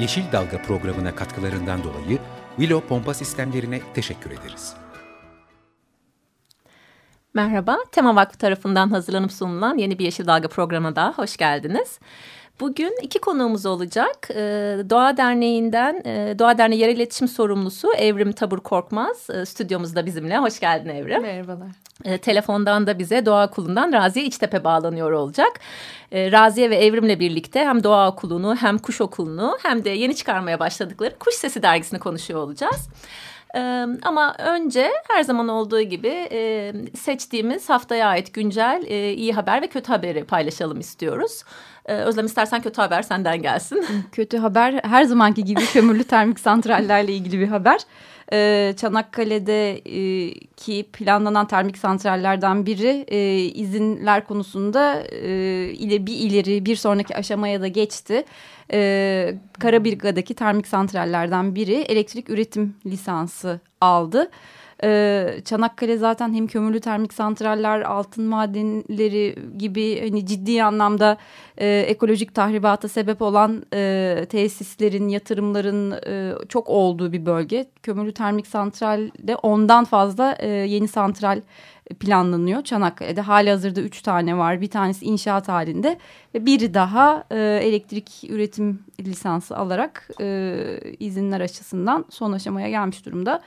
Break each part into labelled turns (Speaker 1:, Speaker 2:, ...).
Speaker 1: Yeşil Dalga programına katkılarından dolayı Willow Pompa Sistemlerine teşekkür ederiz.
Speaker 2: Merhaba, Tema Vakfı tarafından hazırlanıp sunulan yeni bir Yeşil Dalga programına daha hoş geldiniz. Bugün iki konuğumuz olacak. Ee, Doğa Derneği'nden, e, Doğa Derneği Yerel İletişim Sorumlusu Evrim Tabur Korkmaz e, stüdyomuzda bizimle. Hoş geldin Evrim.
Speaker 3: Merhabalar.
Speaker 2: E, telefondan da bize Doğa Okulu'ndan Raziye İçtepe bağlanıyor olacak. Raziye ve Evrim'le birlikte hem Doğa Okulu'nu hem Kuş Okulu'nu hem de yeni çıkarmaya başladıkları Kuş Sesi dergisini konuşuyor olacağız. Ama önce her zaman olduğu gibi e, seçtiğimiz haftaya ait güncel e, iyi haber ve kötü haberi paylaşalım istiyoruz. Özlem istersen kötü haber senden gelsin.
Speaker 3: Kötü haber her zamanki gibi kömürlü termik santrallerle ilgili bir haber. Ee, Çanakkale'deki planlanan termik santrallerden biri e, izinler konusunda e, ile bir ileri bir sonraki aşamaya da geçti. E, Karabirga'daki termik santrallerden biri elektrik üretim lisansı aldı. Ee, Çanakkale zaten hem kömürlü termik santraller, altın madenleri gibi hani ciddi anlamda e, ekolojik tahribata sebep olan e, tesislerin, yatırımların e, çok olduğu bir bölge. Kömürlü termik santralde ondan fazla e, yeni santral planlanıyor Çanakkale'de. Hali hazırda üç tane var. Bir tanesi inşaat halinde ve biri daha e, elektrik üretim lisansı alarak e, izinler açısından son aşamaya gelmiş durumda.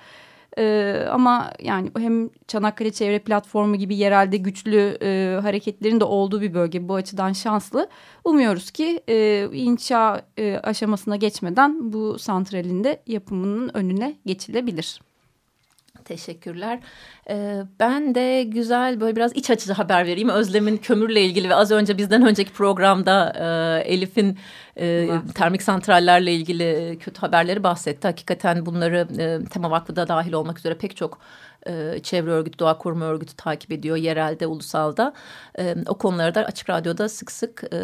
Speaker 3: Ee, ama yani hem Çanakkale Çevre Platformu gibi yerelde güçlü e, hareketlerin de olduğu bir bölge bu açıdan şanslı. Umuyoruz ki e, inşa e, aşamasına geçmeden bu santralin de yapımının önüne geçilebilir.
Speaker 2: Teşekkürler. Ee, ben de güzel böyle biraz iç açıcı haber vereyim. Özlem'in kömürle ilgili ve az önce bizden önceki programda e, Elif'in e, termik santrallerle ilgili kötü haberleri bahsetti. Hakikaten bunları e, Tema Vakfı da dahil olmak üzere pek çok e, çevre örgütü, doğa koruma örgütü takip ediyor yerelde, ulusalda. E, o konuları da Açık Radyo'da sık sık e,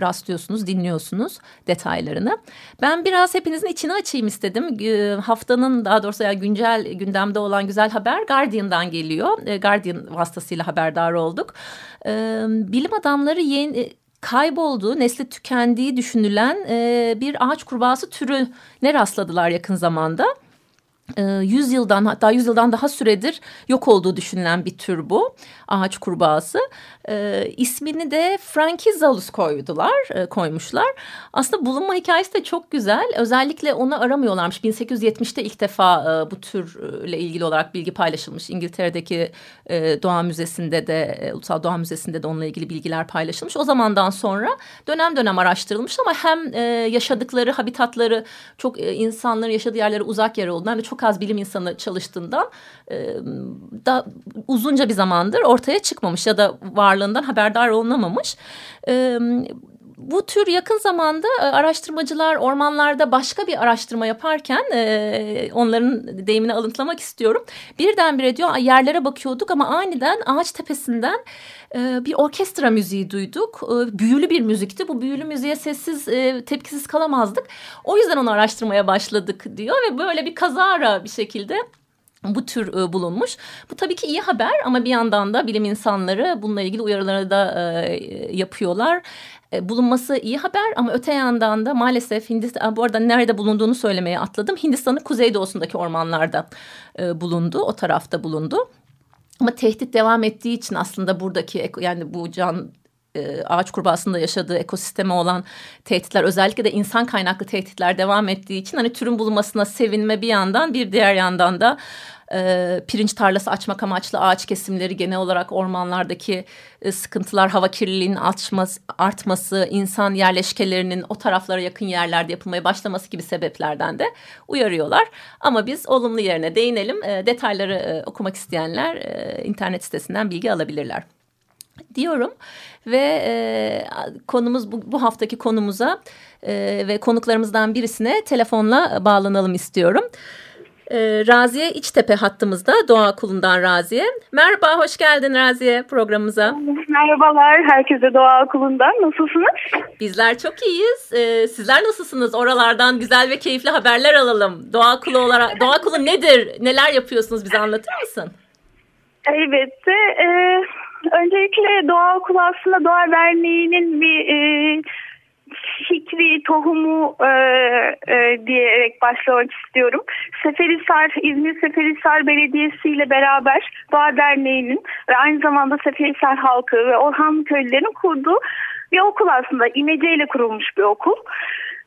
Speaker 2: rastlıyorsunuz, dinliyorsunuz detaylarını. Ben biraz hepinizin içini açayım istedim. E, haftanın daha doğrusu yani güncel gündemde olan güzel haber Guardian'dan geliyor. E, Guardian vasıtasıyla haberdar olduk. E, bilim adamları yeni kaybolduğu, nesli tükendiği düşünülen e, bir ağaç kurbağası türüne rastladılar yakın zamanda. 100 ee, yıldan hatta 100 yıldan daha süredir yok olduğu düşünülen bir tür bu ağaç kurbağası. E, ismini de Frankizalus koydular, e, koymuşlar. Aslında bulunma hikayesi de çok güzel. Özellikle onu aramıyorlarmış. 1870'te ilk defa e, bu türle ilgili olarak bilgi paylaşılmış. İngiltere'deki e, Doğa Müzesi'nde de, e, Ulusal Doğa Müzesi'nde de onunla ilgili bilgiler paylaşılmış. O zamandan sonra dönem dönem araştırılmış ama hem e, yaşadıkları habitatları çok e, insanların yaşadığı yerlere uzak yer olduğundan ve çok az bilim insanı çalıştığından e, da uzunca bir zamandır ortaya çıkmamış ya da varlığından haberdar olunamamış. E, bu tür yakın zamanda araştırmacılar ormanlarda başka bir araştırma yaparken onların deyimini alıntılamak istiyorum. Birdenbire diyor yerlere bakıyorduk ama aniden ağaç tepesinden e, bir orkestra müziği duyduk. E, büyülü bir müzikti. Bu büyülü müziğe sessiz e, tepkisiz kalamazdık. O yüzden onu araştırmaya başladık diyor ve böyle bir kazara bir şekilde bu tür e, bulunmuş. Bu tabii ki iyi haber ama bir yandan da bilim insanları bununla ilgili uyarıları da e, yapıyorlar. E, bulunması iyi haber ama öte yandan da maalesef Hindistan bu arada nerede bulunduğunu söylemeye atladım. Hindistan'ın kuzeydoğusunda ormanlarda e, bulundu. O tarafta bulundu. Ama tehdit devam ettiği için aslında buradaki yani bu can e, ağaç kurbağasında yaşadığı ekosisteme olan tehditler özellikle de insan kaynaklı tehditler devam ettiği için hani türün bulunmasına sevinme bir yandan bir diğer yandan da e, pirinç tarlası açmak amaçlı ağaç kesimleri genel olarak ormanlardaki e, sıkıntılar, hava kirliliğinin artması, artması, insan yerleşkelerinin o taraflara yakın yerlerde yapılmaya başlaması gibi sebeplerden de uyarıyorlar. Ama biz olumlu yerine değinelim. E, detayları e, okumak isteyenler e, internet sitesinden bilgi alabilirler. diyorum ve e, konumuz bu, bu haftaki konumuza e, ve konuklarımızdan birisine telefonla bağlanalım istiyorum. E, Raziye İçtepe hattımızda Doğa Okulu'ndan Raziye. Merhaba, hoş geldin Raziye programımıza.
Speaker 4: Merhabalar, herkese Doğa Okulu'ndan. Nasılsınız?
Speaker 2: Bizler çok iyiyiz. E, sizler nasılsınız? Oralardan güzel ve keyifli haberler alalım. Doğa Okulu olarak, Doğa Okulu nedir? Neler yapıyorsunuz? Bize anlatır mısın?
Speaker 4: Elbette. Ee, öncelikle Doğa Okulu aslında Doğa Derneği'nin bir e, fikri tohumu e, e, diyerek başlamak istiyorum. Seferihisar, İzmir Seferihisar Belediyesi ile beraber Doğa Derneği'nin ve aynı zamanda Seferihisar halkı ve Orhan köylülerin kurduğu bir okul aslında. İmece ile kurulmuş bir okul.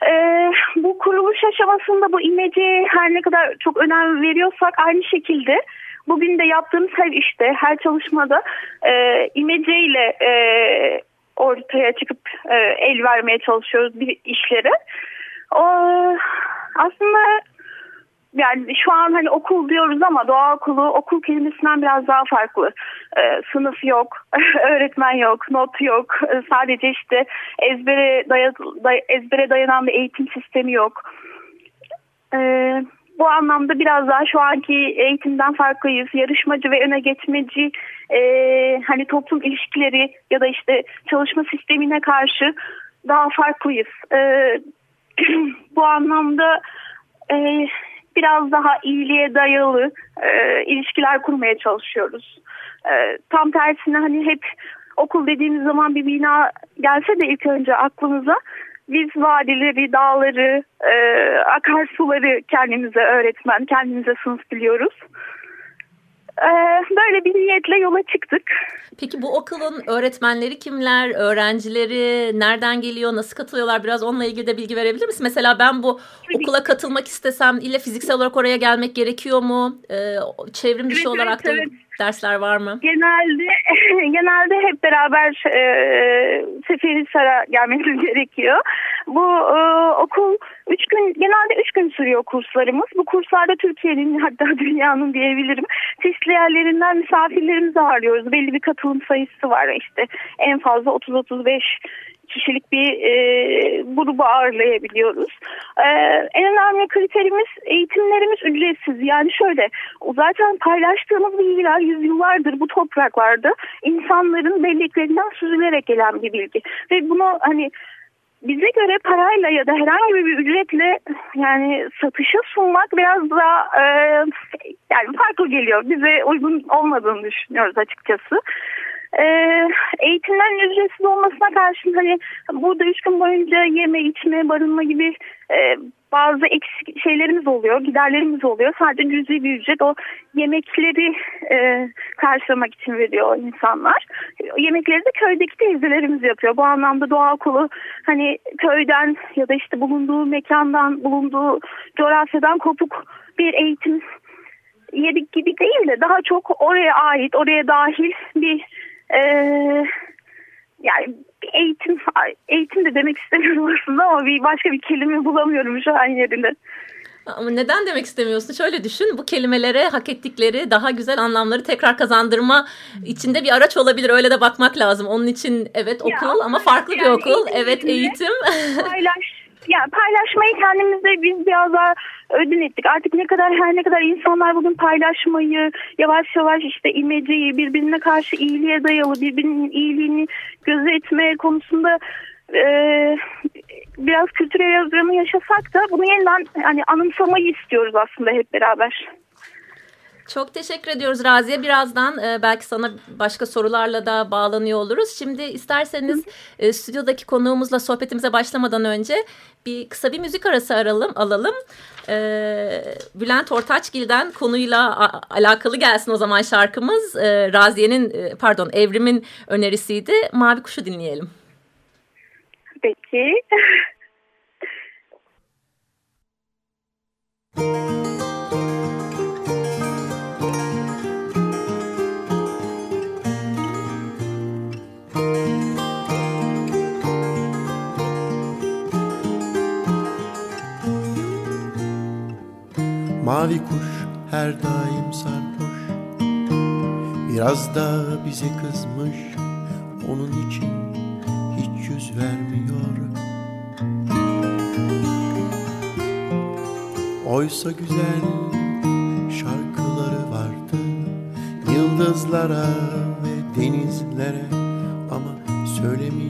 Speaker 4: Ee, bu kuruluş aşamasında bu imece her ne kadar çok önem veriyorsak aynı şekilde bugün de yaptığımız her işte, her çalışmada e, imece ile e, ortaya çıkıp e, el vermeye çalışıyoruz bir işlere. O, aslında yani şu an hani okul diyoruz ama doğa okulu okul kelimesinden biraz daha farklı. Ee, sınıf yok, öğretmen yok, not yok. Ee, sadece işte ezbere, daya, day, ezbere dayanan bir eğitim sistemi yok. Ee, bu anlamda biraz daha şu anki eğitimden farklıyız. Yarışmacı ve öne geçmeci e, hani toplum ilişkileri ya da işte çalışma sistemine karşı daha farklıyız. E, bu anlamda e, biraz daha iyiliğe dayalı e, ilişkiler kurmaya çalışıyoruz. E, tam tersine hani hep okul dediğimiz zaman bir bina gelse de ilk önce aklımıza biz vadileri, dağları, e, akarsuları kendimize öğretmen, kendimize sınıf biliyoruz. E, böyle bir niyetle yola çıktık.
Speaker 2: Peki bu okulun öğretmenleri kimler, öğrencileri nereden geliyor, nasıl katılıyorlar? Biraz onunla ilgili de bilgi verebilir misin? Mesela ben bu okula katılmak istesem ile fiziksel olarak oraya gelmek gerekiyor mu? E, çevrim dışı evet, olarak evet, da evet. Dersler var mı?
Speaker 4: Genelde genelde hep beraber e, Seferihisar'a gelmemiz gerekiyor. Bu e, okul üç gün genelde üç gün sürüyor kurslarımız. Bu kurslarda Türkiye'nin hatta dünyanın diyebilirim çeşitli yerlerinden misafirlerimizi ağırlıyoruz. Belli bir katılım sayısı var işte en fazla 30-35 kişilik bir e, grubu ağırlayabiliyoruz. E, en önemli kriterimiz eğitimlerimiz ücretsiz. Yani şöyle zaten paylaştığımız bilgiler yüzyıllardır bu topraklarda insanların belleklerinden süzülerek gelen bir bilgi. Ve bunu hani bize göre parayla ya da herhangi bir ücretle yani satışa sunmak biraz daha e, yani farklı geliyor. Bize uygun olmadığını düşünüyoruz açıkçası. E, eğitimlerin ücretsiz olmasına karşın hani burada üç gün boyunca yeme, içme, barınma gibi e, bazı eksik şeylerimiz oluyor, giderlerimiz oluyor. Sadece cüzi bir ücret o yemekleri e, karşılamak için veriyor insanlar. Yemekleri de köydeki teyzelerimiz yapıyor. Bu anlamda doğa okulu hani köyden ya da işte bulunduğu mekandan, bulunduğu coğrafyadan kopuk bir eğitim yedik gibi değil de daha çok oraya ait, oraya dahil bir e, yani eğitim eğitim de demek istemiyorum aslında ama bir başka bir kelime bulamıyorum şu an yerinde.
Speaker 2: Ama neden demek istemiyorsun? Şöyle düşün bu kelimelere hak ettikleri daha güzel anlamları tekrar kazandırma içinde bir araç olabilir. Öyle de bakmak lazım. Onun için evet okul ya, ama farklı yani bir okul. Evet eğitim.
Speaker 4: Paylaş yani paylaşmayı kendimizde biz biraz daha ödün ettik. Artık ne kadar her ne kadar insanlar bugün paylaşmayı, yavaş yavaş işte imeceyi, birbirine karşı iyiliğe dayalı, birbirinin iyiliğini gözetme konusunda e, biraz kültür erozyonu yaşasak da bunu yeniden hani anımsamayı istiyoruz aslında hep beraber.
Speaker 2: Çok teşekkür ediyoruz Raziye. Birazdan e, belki sana başka sorularla da bağlanıyor oluruz. Şimdi isterseniz e, stüdyodaki konuğumuzla sohbetimize başlamadan önce bir kısa bir müzik arası aralım, alalım. E, Bülent Ortaçgil'den konuyla alakalı gelsin o zaman şarkımız. E, Raziye'nin e, pardon Evrim'in önerisiydi. Mavi Kuş'u dinleyelim.
Speaker 4: Peki.
Speaker 5: Mavi kuş her daim sarhoş. Biraz da bize kızmış onun için hiç yüz vermiyor. Oysa güzel şarkıları vardı Yıldızlara ve denizlere. Ama söylemiyor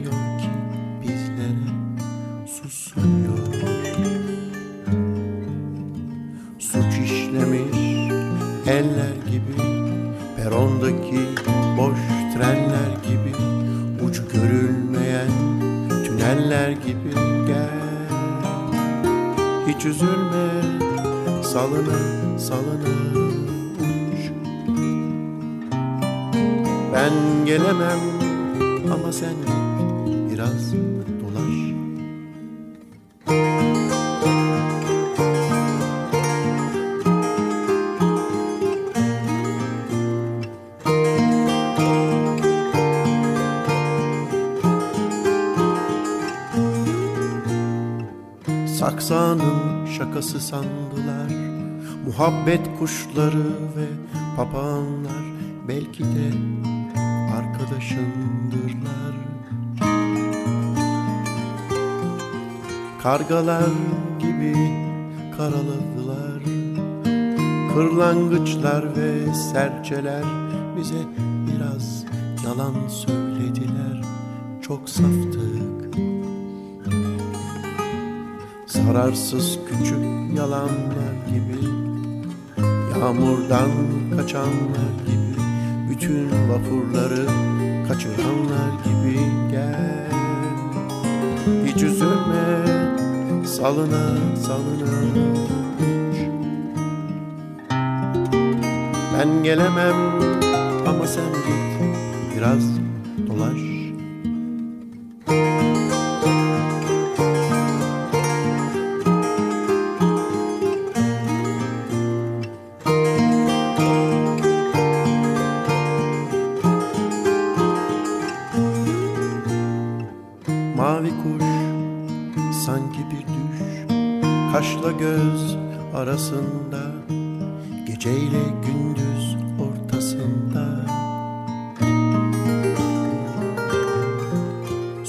Speaker 5: Saksanın şakası sandılar. Muhabbet kuşları ve papağanlar Belki de arkadaşındırlar. Kargalar gibi karaladılar. Kırlangıçlar ve serçeler Bize biraz yalan söylediler. Çok saftık Zararsız küçük yalanlar gibi Yağmurdan kaçanlar gibi Bütün vapurları kaçıranlar gibi Gel. Hiç üzülme Salına salına Ben gelemem ama sen git Biraz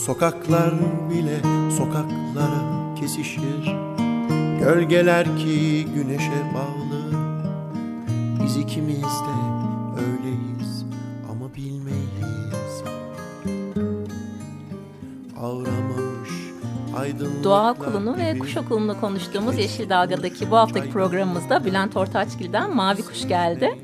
Speaker 5: Sokaklar bile sokaklara kesişir. Gölgeler ki güneşe bağlı. Biz ikimiz de öyleyiz ama bilmeyiz Ağramamış aydınlıklar
Speaker 2: Doğa Okulu'nu ve Kuş Okulu'nu konuştuğumuz Yeşil Dalga'daki bu haftaki programımızda Bülent Ortaçgil'den Mavi Kuş geldi.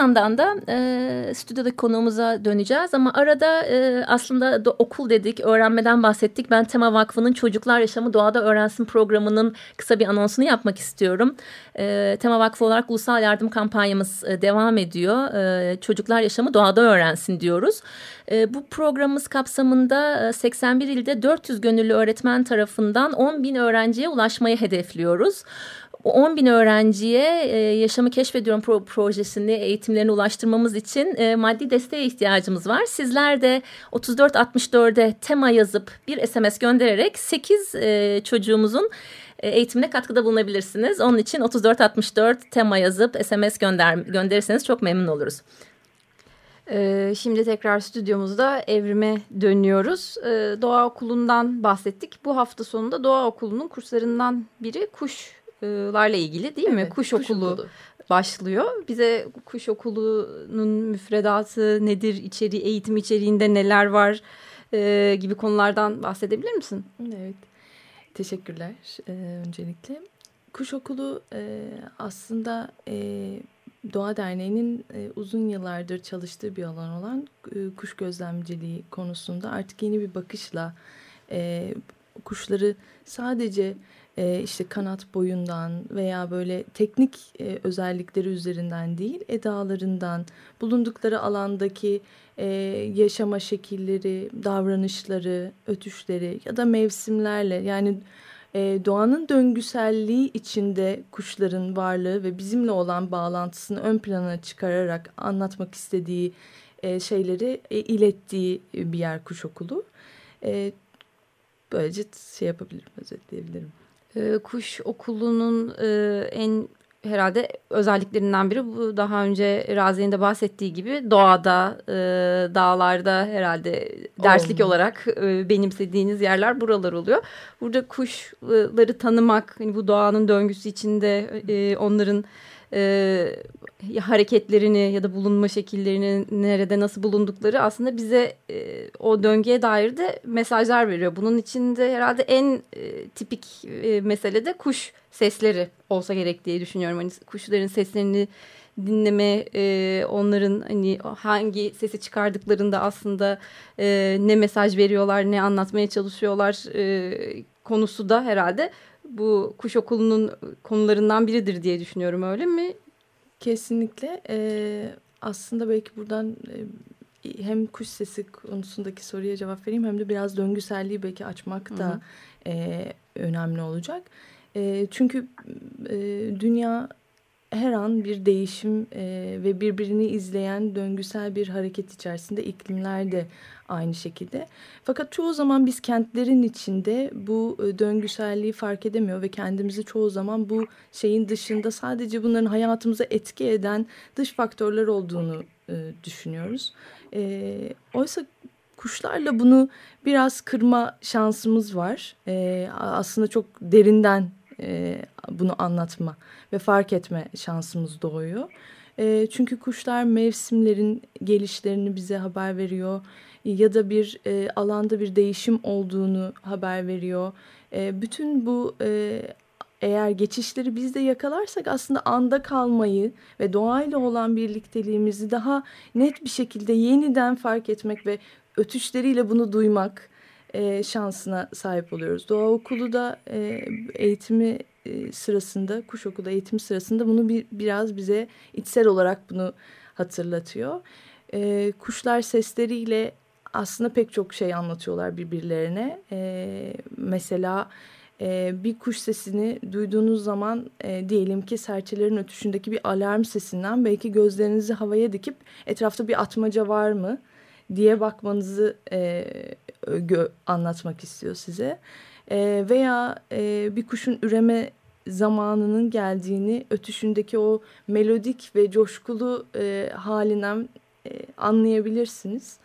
Speaker 2: Yandan da e, stüdyodaki konuğumuza döneceğiz ama arada e, aslında da okul dedik, öğrenmeden bahsettik. Ben Tema Vakfı'nın Çocuklar Yaşamı Doğada Öğrensin programının kısa bir anonsunu yapmak istiyorum. E, Tema Vakfı olarak ulusal yardım kampanyamız e, devam ediyor. E, Çocuklar Yaşamı Doğada Öğrensin diyoruz. E, bu programımız kapsamında e, 81 ilde 400 gönüllü öğretmen tarafından 10 bin öğrenciye ulaşmayı hedefliyoruz. O 10 bin öğrenciye e, Yaşamı Keşfediyorum pro projesini eğitimlerine ulaştırmamız için e, maddi desteğe ihtiyacımız var. Sizler de 3464'e tema yazıp bir SMS göndererek 8 e, çocuğumuzun e, eğitimine katkıda bulunabilirsiniz. Onun için 3464 tema yazıp SMS gönder gönderirseniz çok memnun oluruz.
Speaker 3: Ee, şimdi tekrar stüdyomuzda evrime dönüyoruz. Ee, Doğa Okulu'ndan bahsettik. Bu hafta sonunda Doğa Okulu'nun kurslarından biri kuşlarla ilgili değil mi?
Speaker 2: Evet,
Speaker 3: Kuş,
Speaker 2: kuş
Speaker 3: okulu,
Speaker 2: okulu.
Speaker 3: başlıyor. Bize kuş okulunun müfredatı nedir, içeri, eğitim içeriğinde neler var e, gibi konulardan bahsedebilir misin?
Speaker 6: Evet. Teşekkürler e, öncelikle. Kuş Okulu e, aslında e, Doğa Derneği'nin e, uzun yıllardır çalıştığı bir alan olan e, kuş gözlemciliği konusunda artık yeni bir bakışla e, kuşları sadece e, işte kanat boyundan veya böyle teknik e, özellikleri üzerinden değil edalarından bulundukları alandaki e, yaşama şekilleri, davranışları, ötüşleri ya da mevsimlerle yani e, doğanın döngüselliği içinde kuşların varlığı ve bizimle olan bağlantısını ön plana çıkararak anlatmak istediği e, şeyleri e, ilettiği bir yer kuş okulu. E, böylece şey yapabilirim, özetleyebilirim.
Speaker 3: Ee, kuş okulunun e, en herhalde özelliklerinden biri bu daha önce Razi'nin de bahsettiği gibi doğada, e, dağlarda herhalde derslik Olmuyor. olarak e, benimsediğiniz yerler buralar oluyor. Burada kuşları tanımak, hani bu doğanın döngüsü içinde e, onların e, hareketlerini ya da bulunma şekillerini nerede nasıl bulundukları aslında bize e, o döngüye dair de mesajlar veriyor. Bunun içinde herhalde en e, tipik e, mesele de kuş sesleri olsa gerek diye düşünüyorum. Hani kuşların seslerini dinleme, e, onların hani hangi sesi çıkardıklarında aslında e, ne mesaj veriyorlar, ne anlatmaya çalışıyorlar e, konusu da herhalde bu kuş okulunun konularından biridir diye düşünüyorum öyle mi?
Speaker 6: Kesinlikle. Ee, aslında belki buradan e, hem kuş sesi konusundaki soruya cevap vereyim hem de biraz döngüselliği belki açmak da E, önemli olacak. E, çünkü e, dünya her an bir değişim e, ve birbirini izleyen döngüsel bir hareket içerisinde iklimler de aynı şekilde. Fakat çoğu zaman biz kentlerin içinde bu e, döngüselliği fark edemiyor ve kendimizi çoğu zaman bu şeyin dışında sadece bunların hayatımıza etki eden dış faktörler olduğunu e, düşünüyoruz. E, oysa kuşlarla bunu biraz kırma şansımız var. E, aslında çok derinden e, bunu anlatma ve fark etme şansımız doğuyor. E, çünkü kuşlar mevsimlerin gelişlerini bize haber veriyor ya da bir e, alanda bir değişim olduğunu haber veriyor. E, bütün bu e, eğer geçişleri biz de yakalarsak aslında anda kalmayı ve doğayla olan birlikteliğimizi daha net bir şekilde yeniden fark etmek ve ötüşleriyle bunu duymak e, şansına sahip oluyoruz. Doğa okulu da e, eğitimi e, sırasında, kuş okulu eğitimi sırasında bunu bir, biraz bize içsel olarak bunu hatırlatıyor. E, kuşlar sesleriyle aslında pek çok şey anlatıyorlar birbirlerine. E, mesela e, bir kuş sesini duyduğunuz zaman e, diyelim ki serçelerin ötüşündeki bir alarm sesinden belki gözlerinizi havaya dikip etrafta bir atmaca var mı diye bakmanızı e, anlatmak istiyor size. E, veya e, bir kuşun üreme zamanının geldiğini ötüşündeki o melodik ve coşkulu e, halinden e, anlayabilirsiniz.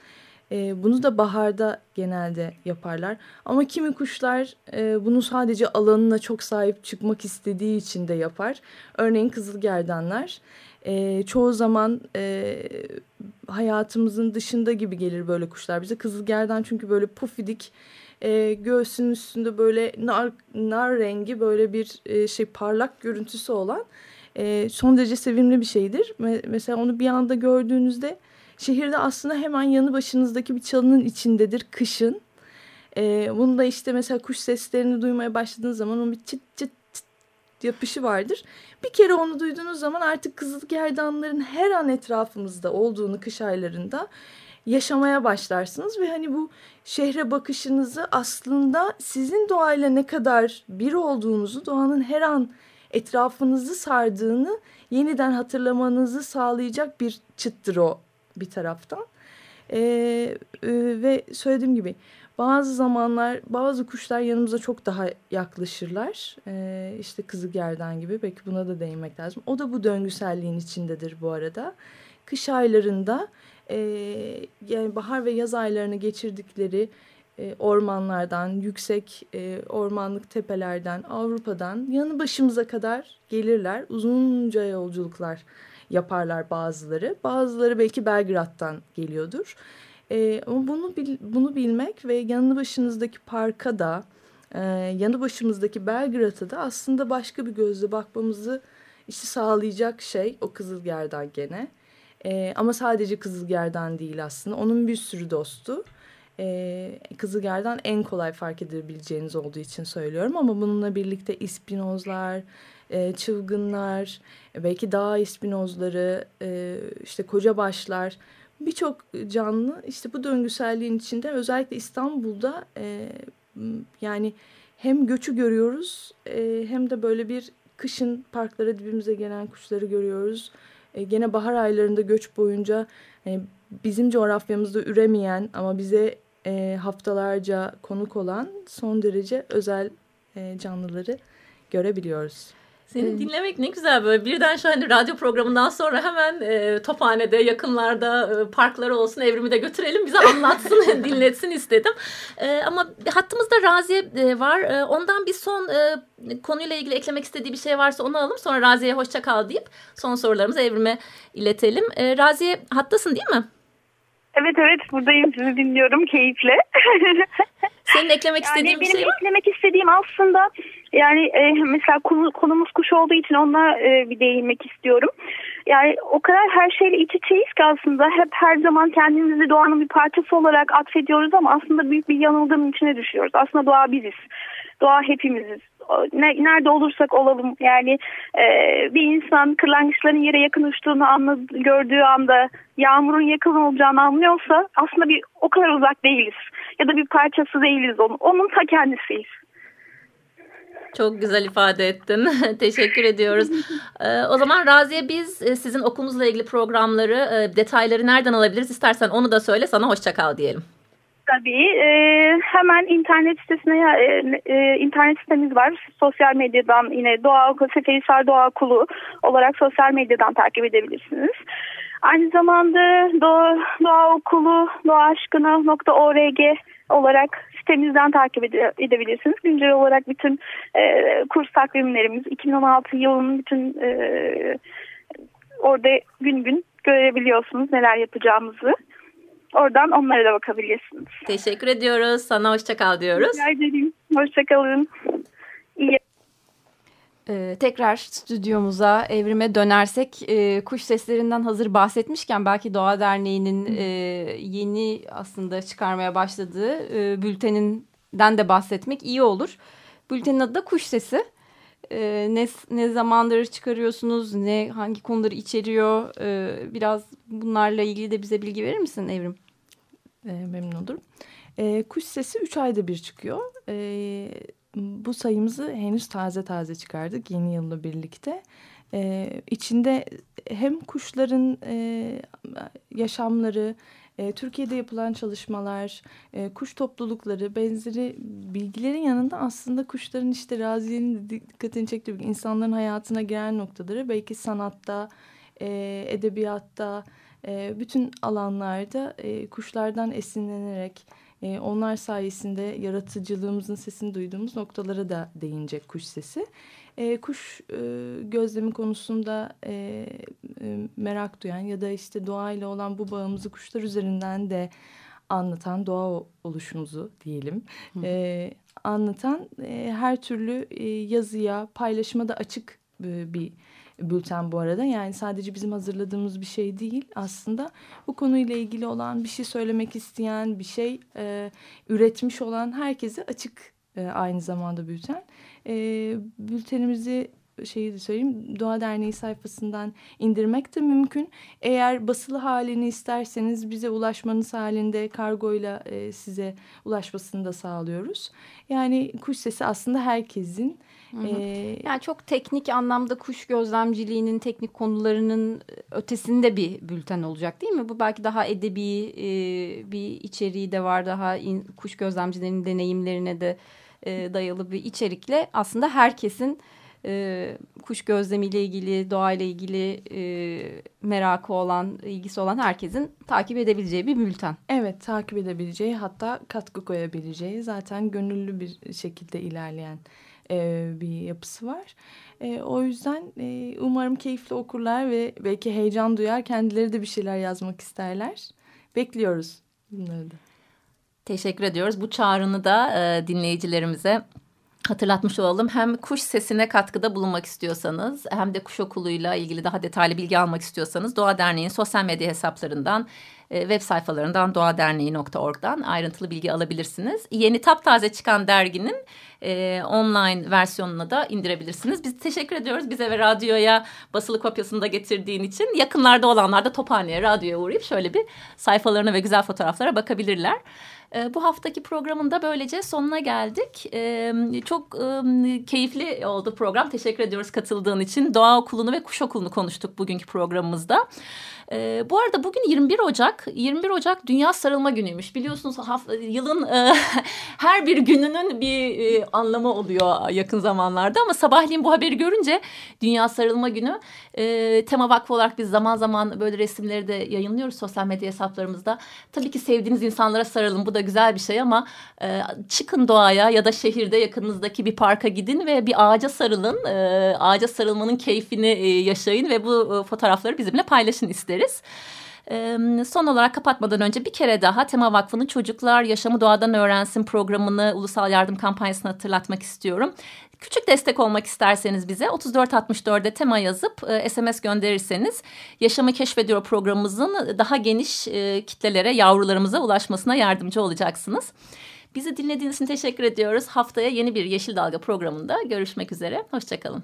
Speaker 6: Bunu da baharda genelde yaparlar. Ama kimi kuşlar e, bunu sadece alanına çok sahip çıkmak istediği için de yapar. Örneğin kızılgerdanlar. E, çoğu zaman e, hayatımızın dışında gibi gelir böyle kuşlar bize. Kızılgerdan çünkü böyle pufidik e, göğsünün üstünde böyle nar, nar rengi böyle bir e, şey parlak görüntüsü olan e, son derece sevimli bir şeydir. Me mesela onu bir anda gördüğünüzde şehirde aslında hemen yanı başınızdaki bir çalının içindedir kışın. E, bunu da işte mesela kuş seslerini duymaya başladığınız zaman onun bir çıt çıt yapışı vardır. Bir kere onu duyduğunuz zaman artık kızılgerdanların her an etrafımızda olduğunu kış aylarında yaşamaya başlarsınız ve hani bu şehre bakışınızı aslında sizin doğayla ne kadar bir olduğunuzu, doğanın her an etrafınızı sardığını yeniden hatırlamanızı sağlayacak bir çıttır o bir taraftan. Ee, e, ve söylediğim gibi bazı zamanlar bazı kuşlar yanımıza çok daha yaklaşırlar. Ee, işte kızılgerdan gibi belki buna da değinmek lazım. O da bu döngüselliğin içindedir bu arada. Kış aylarında e, yani bahar ve yaz aylarını geçirdikleri e, ormanlardan, yüksek e, ormanlık tepelerden, Avrupa'dan yanı başımıza kadar gelirler. Uzunca yolculuklar yaparlar bazıları. Bazıları belki Belgrad'dan geliyordur. E, ama bunu bil, bunu bilmek ve yanı başınızdaki parka da, e, yanı başımızdaki Belgrad'a da aslında başka bir gözle bakmamızı işte sağlayacak şey o Kızılgerdan gene. E, ama sadece Kızılgerdan değil aslında. Onun bir sürü dostu. E, Kızılgerdan en kolay fark edebileceğiniz olduğu için söylüyorum. Ama bununla birlikte ispinozlar, e, çılgınlar, belki dağ ispinozları, e, işte koca başlar... Birçok canlı işte bu döngüselliğin içinde özellikle İstanbul'da e, yani hem göçü görüyoruz e, hem de böyle bir kışın parklara dibimize gelen kuşları görüyoruz. E, gene bahar aylarında göç boyunca e, bizim coğrafyamızda üremeyen ama bize e, haftalarca konuk olan son derece özel e, canlıları görebiliyoruz.
Speaker 2: Seni evet. dinlemek ne güzel böyle birden şu hani radyo programından sonra hemen e, Tophane'de yakınlarda e, parkları olsun evrimi de götürelim bize anlatsın dinletsin istedim. E, ama hattımızda Raziye e, var e, ondan bir son e, konuyla ilgili eklemek istediği bir şey varsa onu alalım sonra Raziye'ye hoşça kal deyip son sorularımızı evrime iletelim. E, Raziye hattasın değil mi?
Speaker 4: Evet evet buradayım sizi dinliyorum keyifle.
Speaker 2: Senin eklemek istediğin
Speaker 4: yani
Speaker 2: bir şey
Speaker 4: var Benim eklemek istediğim aslında yani e, mesela konu, konumuz kuş olduğu için ona e, bir değinmek istiyorum. Yani o kadar her şeyle iç içeyiz ki aslında hep her zaman kendimizi doğanın bir parçası olarak atfediyoruz ama aslında büyük bir yanılgının içine düşüyoruz. Aslında doğa biziz. Doğa hepimiziz. Ne, nerede olursak olalım yani e, bir insan kırlangıçların yere yakın uçtuğunu anladı, gördüğü anda yağmurun yakın olacağını anlıyorsa aslında bir o kadar uzak değiliz ya da bir parçası değiliz onun. Onun ta kendisiyiz.
Speaker 2: Çok güzel ifade ettin. Teşekkür ediyoruz. Ee, o zaman Raziye biz e, sizin okulunuzla ilgili programları, e, detayları nereden alabiliriz? İstersen onu da söyle sana hoşçakal diyelim.
Speaker 4: Tabii. E, hemen internet sitesine e, e, internet sitemiz var. Sosyal medyadan yine Doğa Okulu, Seferihisar Doğa Okulu olarak sosyal medyadan takip edebilirsiniz. Aynı zamanda Doğa, Doğa Okulu doğaaşkına.org olarak sitemizden takip ede edebilirsiniz. Güncel olarak bütün e, kurs takvimlerimiz 2016 yılının bütün e, orada gün gün görebiliyorsunuz neler yapacağımızı. Oradan onlara da bakabilirsiniz.
Speaker 2: Teşekkür ediyoruz. Sana hoşçakal diyoruz.
Speaker 4: Rica ederim. Hoşçakalın. İyi
Speaker 3: ee, tekrar stüdyomuza evrime dönersek e, kuş seslerinden hazır bahsetmişken belki Doğa Derneği'nin e, yeni aslında çıkarmaya başladığı e, bülteninden de bahsetmek iyi olur. Bültenin adı da Kuş Sesi. E, ne, ne zamandır çıkarıyorsunuz, ne hangi konuları içeriyor e, biraz bunlarla ilgili de bize bilgi verir misin Evrim?
Speaker 6: E, memnun olurum. E, kuş Sesi 3 ayda bir çıkıyor. Evet bu sayımızı henüz taze taze çıkardık yeni yılla birlikte. Ee, içinde hem kuşların e, yaşamları, e, Türkiye'de yapılan çalışmalar, e, kuş toplulukları, benzeri bilgilerin yanında aslında kuşların işte Raziye'nin dikkatini çektiği insanların hayatına giren noktaları belki sanatta, e, edebiyatta, e, bütün alanlarda e, kuşlardan esinlenerek e, onlar sayesinde yaratıcılığımızın sesini duyduğumuz noktalara da değinecek kuş sesi. E, kuş e, gözlemi konusunda e, e, merak duyan ya da işte doğayla olan bu bağımızı kuşlar üzerinden de anlatan doğa oluşumuzu diyelim. E, anlatan e, her türlü e, yazıya, paylaşıma da açık e, bir bülten bu arada. Yani sadece bizim hazırladığımız bir şey değil. Aslında bu konuyla ilgili olan bir şey söylemek isteyen, bir şey e, üretmiş olan herkese açık e, aynı zamanda bülten. E, bültenimizi şeyi de söyleyeyim Doğa Derneği sayfasından indirmek de mümkün. Eğer basılı halini isterseniz bize ulaşmanız halinde kargoyla e, size ulaşmasını da sağlıyoruz. Yani kuş sesi aslında herkesin
Speaker 3: ee, yani çok teknik anlamda kuş gözlemciliğinin teknik konularının ötesinde bir bülten olacak değil mi? Bu belki daha edebi e, bir içeriği de var. Daha in, kuş gözlemcilerinin deneyimlerine de e, dayalı bir içerikle aslında herkesin e, kuş gözlemiyle ilgili, doğayla ilgili e, merakı olan, ilgisi olan herkesin takip edebileceği bir bülten.
Speaker 6: Evet, takip edebileceği hatta katkı koyabileceği zaten gönüllü bir şekilde ilerleyen e, bir yapısı var. E, o yüzden e, umarım keyifli okurlar ve belki heyecan duyar. Kendileri de bir şeyler yazmak isterler. Bekliyoruz bunları da.
Speaker 2: Teşekkür ediyoruz. Bu çağrını da e, dinleyicilerimize hatırlatmış olalım. Hem kuş sesine katkıda bulunmak istiyorsanız hem de kuş okuluyla ilgili daha detaylı bilgi almak istiyorsanız Doğa Derneği'nin sosyal medya hesaplarından e, web sayfalarından doğaderneği.org'dan ayrıntılı bilgi alabilirsiniz. Yeni taptaze çıkan derginin e, online versiyonunu da indirebilirsiniz. Biz teşekkür ediyoruz bize ve radyoya basılı kopyasını da getirdiğin için. Yakınlarda olanlar da Tophane'ye, radyoya uğrayıp şöyle bir sayfalarına ve güzel fotoğraflara bakabilirler. E, bu haftaki programın da böylece sonuna geldik. E, çok e, keyifli oldu program. Teşekkür ediyoruz katıldığın için. Doğa Okulu'nu ve Kuş Okulu'nu konuştuk bugünkü programımızda. E, bu arada bugün 21 Ocak. 21 Ocak Dünya Sarılma Günü'ymüş. Biliyorsunuz yılın e, her bir gününün bir e, anlamı oluyor yakın zamanlarda. Ama sabahleyin bu haberi görünce Dünya Sarılma Günü e, tema vakfı olarak biz zaman zaman böyle resimleri de yayınlıyoruz sosyal medya hesaplarımızda. Tabii ki sevdiğiniz insanlara sarılın. Bu da güzel bir şey ama e, çıkın doğaya ya da şehirde yakınınızdaki bir parka gidin ve bir ağaca sarılın. E, ağaca sarılmanın keyfini e, yaşayın ve bu e, fotoğrafları bizimle paylaşın isteriz. Son olarak kapatmadan önce bir kere daha Tema Vakfı'nın Çocuklar Yaşamı Doğadan Öğrensin programını Ulusal Yardım Kampanyası'nı hatırlatmak istiyorum. Küçük destek olmak isterseniz bize 3464'e tema yazıp SMS gönderirseniz Yaşamı Keşfediyor programımızın daha geniş kitlelere, yavrularımıza ulaşmasına yardımcı olacaksınız. Bizi dinlediğiniz için teşekkür ediyoruz. Haftaya yeni bir Yeşil Dalga programında görüşmek üzere. Hoşçakalın.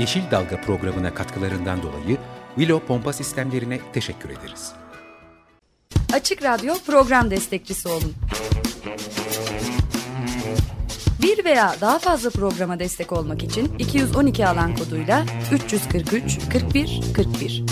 Speaker 1: Yeşil Dalga programına katkılarından dolayı Willow Pompa Sistemlerine teşekkür ederiz.
Speaker 7: Açık Radyo program destekçisi olun. Bir veya daha fazla programa destek olmak için 212 alan koduyla 343 41 41